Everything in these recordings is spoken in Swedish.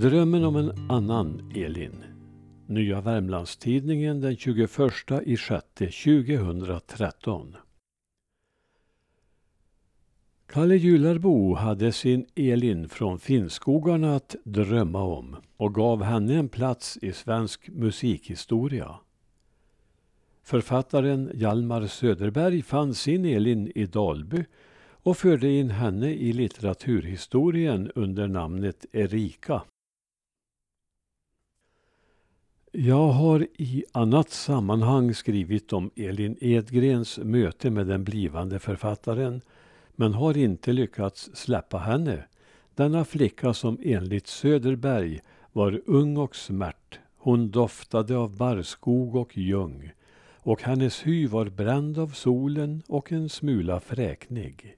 Drömmen om en annan Elin. Nya Värmlandstidningen den 21 i 6 2013. Kalle Jularbo hade sin Elin från Finnskogarna att drömma om och gav henne en plats i svensk musikhistoria. Författaren Hjalmar Söderberg fann sin Elin i Dalby och förde in henne i litteraturhistorien under namnet Erika. Jag har i annat sammanhang skrivit om Elin Edgrens möte med den blivande författaren men har inte lyckats släppa henne. Denna flicka som enligt Söderberg var ung och smärt. Hon doftade av barrskog och ljung och hennes hy var bränd av solen och en smula fräknig.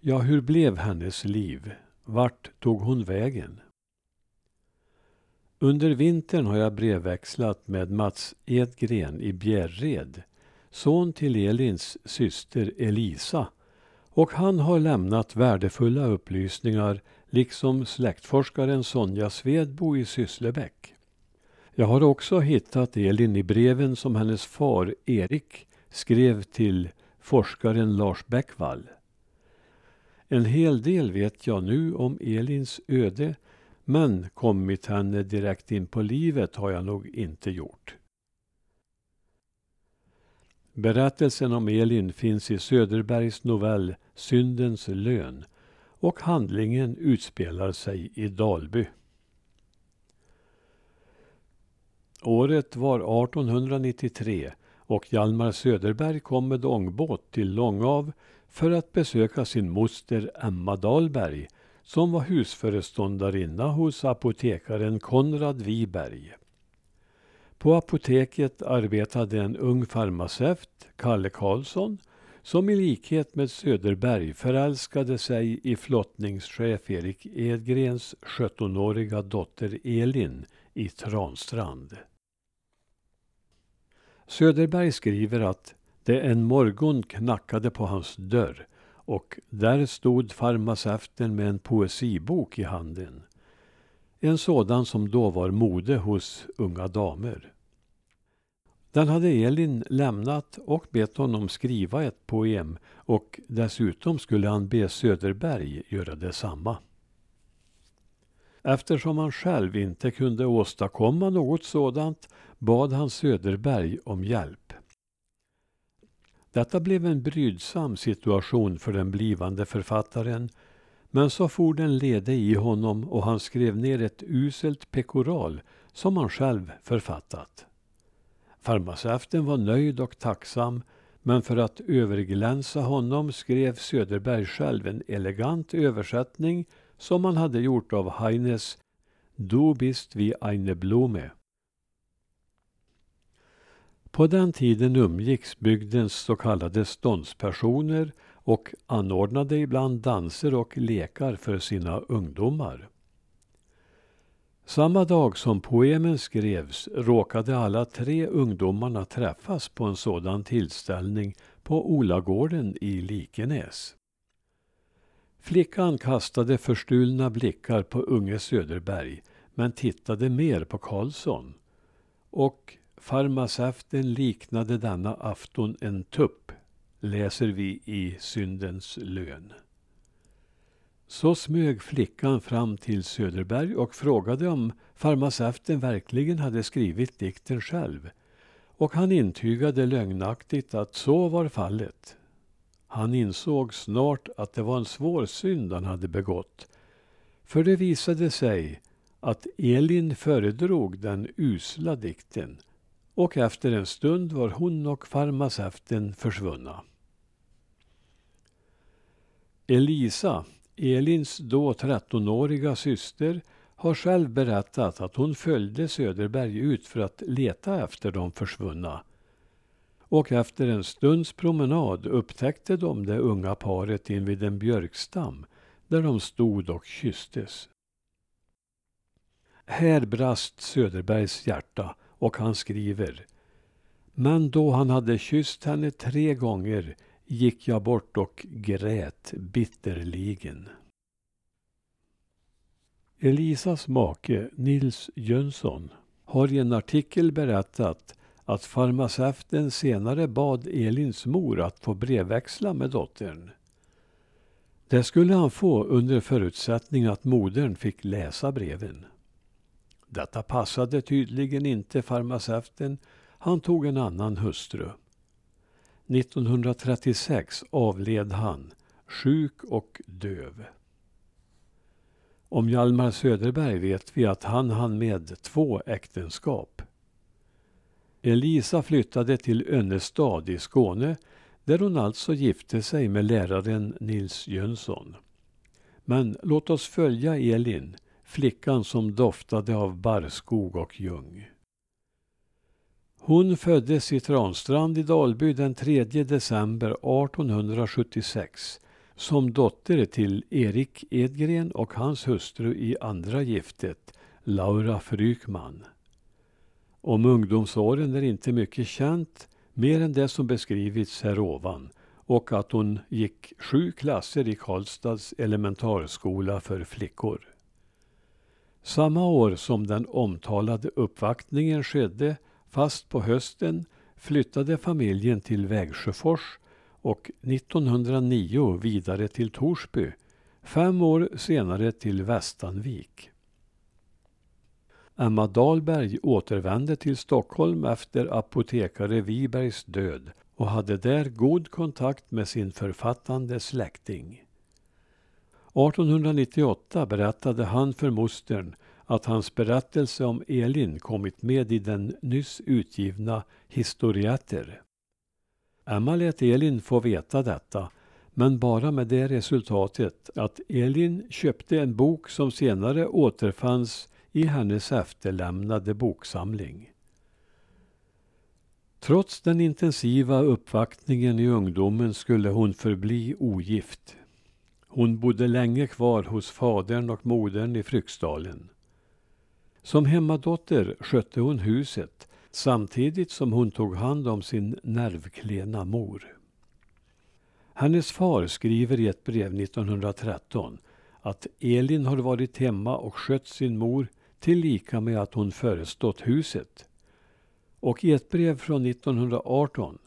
Ja, hur blev hennes liv? Vart tog hon vägen? Under vintern har jag brevväxlat med Mats Edgren i Bjärred, son till Elins syster Elisa, och han har lämnat värdefulla upplysningar liksom släktforskaren Sonja Svedbo i Sysslebäck. Jag har också hittat Elin i breven som hennes far Erik skrev till forskaren Lars Bäckvall. En hel del vet jag nu om Elins öde men kommit henne direkt in på livet har jag nog inte gjort. Berättelsen om Elin finns i Söderbergs novell Syndens lön och handlingen utspelar sig i Dalby. Året var 1893 och Hjalmar Söderberg kom med ångbåt till Långav för att besöka sin moster Emma Dahlberg som var husföreståndarinna hos apotekaren Konrad Wiberg. På apoteket arbetade en ung farmaceut, Kalle Karlsson, som i likhet med Söderberg förälskade sig i flottningschef Erik Edgrens 17-åriga dotter Elin i Transtrand. Söderberg skriver att det en morgon knackade på hans dörr och där stod farmaceuten med en poesibok i handen. En sådan som då var mode hos unga damer. Den hade Elin lämnat och bett honom skriva ett poem och dessutom skulle han be Söderberg göra detsamma. Eftersom han själv inte kunde åstadkomma något sådant bad han Söderberg om hjälp. Detta blev en brydsam situation för den blivande författaren men så for den lede i honom och han skrev ner ett uselt pekoral som han själv författat. Farmaceuten var nöjd och tacksam men för att överglänsa honom skrev Söderberg själv en elegant översättning som han hade gjort av Heines Du bist wie eine Blume. På den tiden umgicks bygdens så kallade ståndspersoner och anordnade ibland danser och lekar för sina ungdomar. Samma dag som poemen skrevs råkade alla tre ungdomarna träffas på en sådan tillställning på Olagården i Likenäs. Flickan kastade förstulna blickar på unge Söderberg men tittade mer på Karlsson. Och farmaceuten liknade denna afton en tupp, läser vi i Syndens lön. Så smög flickan fram till Söderberg och frågade om farmaceuten verkligen hade skrivit dikten själv. Och han intygade lögnaktigt att så var fallet. Han insåg snart att det var en svår synd han hade begått. För det visade sig att Elin föredrog den usla dikten och efter en stund var hon och farmaceuten försvunna. Elisa, Elins då 13-åriga syster, har själv berättat att hon följde Söderberg ut för att leta efter de försvunna. Och efter en stunds promenad upptäckte de det unga paret invid en björkstam där de stod och kysstes. Här brast Söderbergs hjärta och han skriver Men då han hade kysst henne tre gånger gick jag bort och grät bitterligen. Elisas make Nils Jönsson har i en artikel berättat att farmaceuten senare bad Elins mor att få brevväxla med dottern. Det skulle han få under förutsättning att modern fick läsa breven. Detta passade tydligen inte farmaceuten. Han tog en annan hustru. 1936 avled han, sjuk och döv. Om Hjalmar Söderberg vet vi att han hann med två äktenskap. Elisa flyttade till Önnestad i Skåne där hon alltså gifte sig med läraren Nils Jönsson. Men låt oss följa Elin, flickan som doftade av barrskog och ljung. Hon föddes i Transtrand i Dalby den 3 december 1876 som dotter till Erik Edgren och hans hustru i andra giftet, Laura Frykman. Om ungdomsåren är inte mycket känt, mer än det som beskrivits här ovan och att hon gick sju klasser i Karlstads elementarskola för flickor. Samma år som den omtalade uppvaktningen skedde, fast på hösten, flyttade familjen till Vägsjöfors och 1909 vidare till Torsby, fem år senare till Västanvik. Emma Dahlberg återvände till Stockholm efter apotekare Wibergs död och hade där god kontakt med sin författande släkting. 1898 berättade han för mostern att hans berättelse om Elin kommit med i den nyss utgivna Historietter. Emma lät Elin få veta detta, men bara med det resultatet att Elin köpte en bok som senare återfanns i hennes efterlämnade boksamling. Trots den intensiva uppvaktningen i ungdomen skulle hon förbli ogift. Hon bodde länge kvar hos fadern och modern i Fryksdalen. Som hemmadotter skötte hon huset samtidigt som hon tog hand om sin nervklena mor. Hennes far skriver i ett brev 1913 att Elin har varit hemma och skött sin mor tillika med att hon förestått huset. Och i ett brev från 1918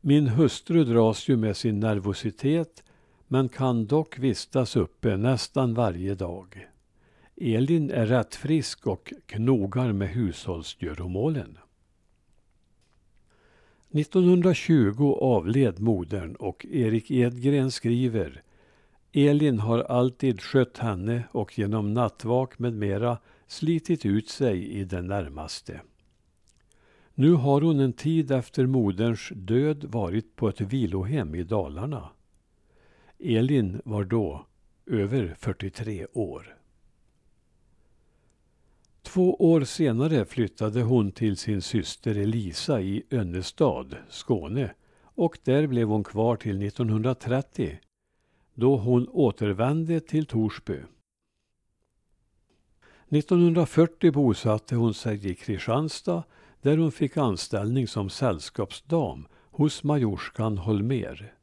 Min hustru dras ju med sin nervositet men kan dock vistas uppe nästan varje dag. Elin är rätt frisk och knogar med hushållsgöromålen. 1920 avled modern och Erik Edgren skriver Elin har alltid skött henne och genom nattvak med mera slitit ut sig i det närmaste. Nu har hon en tid efter moderns död varit på ett vilohem i Dalarna. Elin var då över 43 år. Två år senare flyttade hon till sin syster Elisa i Önnestad, Skåne och där blev hon kvar till 1930 då hon återvände till Torsby. 1940 bosatte hon sig i Kristianstad där hon fick anställning som sällskapsdam hos majorskan Holmer.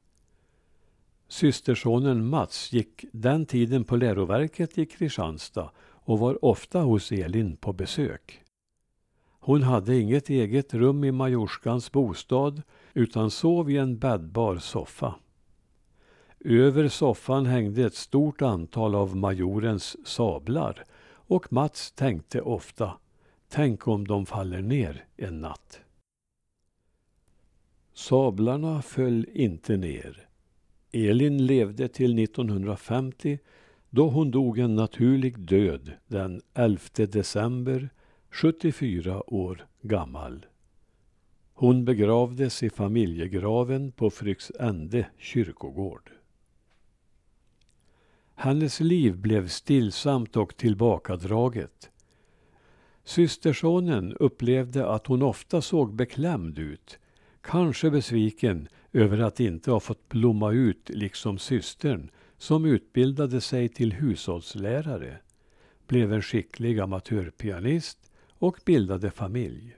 Systersonen Mats gick den tiden på läroverket i Kristianstad och var ofta hos Elin på besök. Hon hade inget eget rum i majorskans bostad utan sov i en bäddbar soffa. Över soffan hängde ett stort antal av majorens sablar och Mats tänkte ofta, tänk om de faller ner en natt. Sablarna föll inte ner. Elin levde till 1950 då hon dog en naturlig död den 11 december 74 år gammal. Hon begravdes i familjegraven på Fryksände kyrkogård. Hennes liv blev stillsamt och tillbakadraget. Systersonen upplevde att hon ofta såg beklämd ut, kanske besviken över att inte ha fått blomma ut liksom systern som utbildade sig till hushållslärare, blev en skicklig amatörpianist och bildade familj.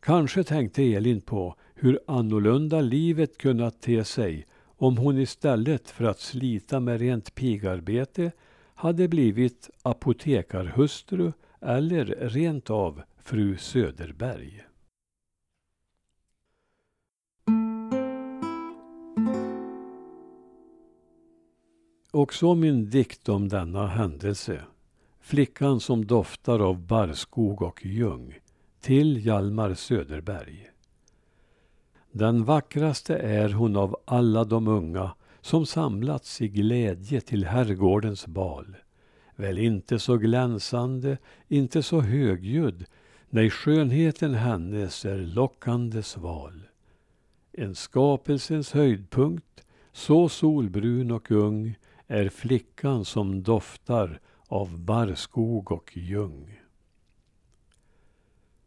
Kanske tänkte Elin på hur annorlunda livet kunnat te sig om hon istället för att slita med rent pigarbete hade blivit apotekarhustru eller rent av fru Söderberg. Och så min dikt om denna händelse. Flickan som doftar av barrskog och ljung. Till Hjalmar Söderberg. Den vackraste är hon av alla de unga som samlats i glädje till herrgårdens bal. Väl inte så glänsande, inte så högljudd, nej skönheten hennes är lockande sval. En skapelsens höjdpunkt, så solbrun och ung, är flickan som doftar av barrskog och ljung.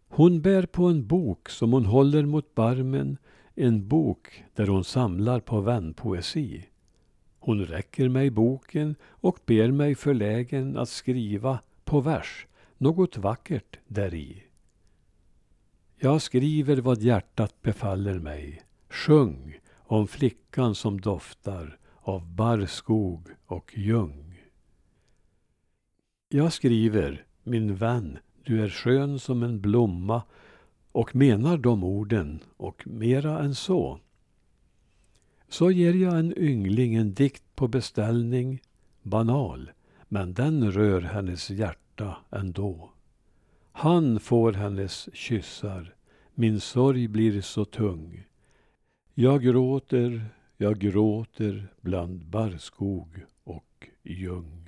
Hon bär på en bok som hon håller mot barmen, en bok där hon samlar på vänpoesi. Hon räcker mig boken och ber mig förlägen att skriva på vers något vackert däri. Jag skriver vad hjärtat befaller mig. Sjung om flickan som doftar av barrskog och ljung. Jag skriver, min vän, du är skön som en blomma och menar de orden och mera än så. Så ger jag en yngling en dikt på beställning, banal, men den rör hennes hjärta ändå. Han får hennes kyssar, min sorg blir så tung. Jag gråter, jag gråter bland barrskog och ljung.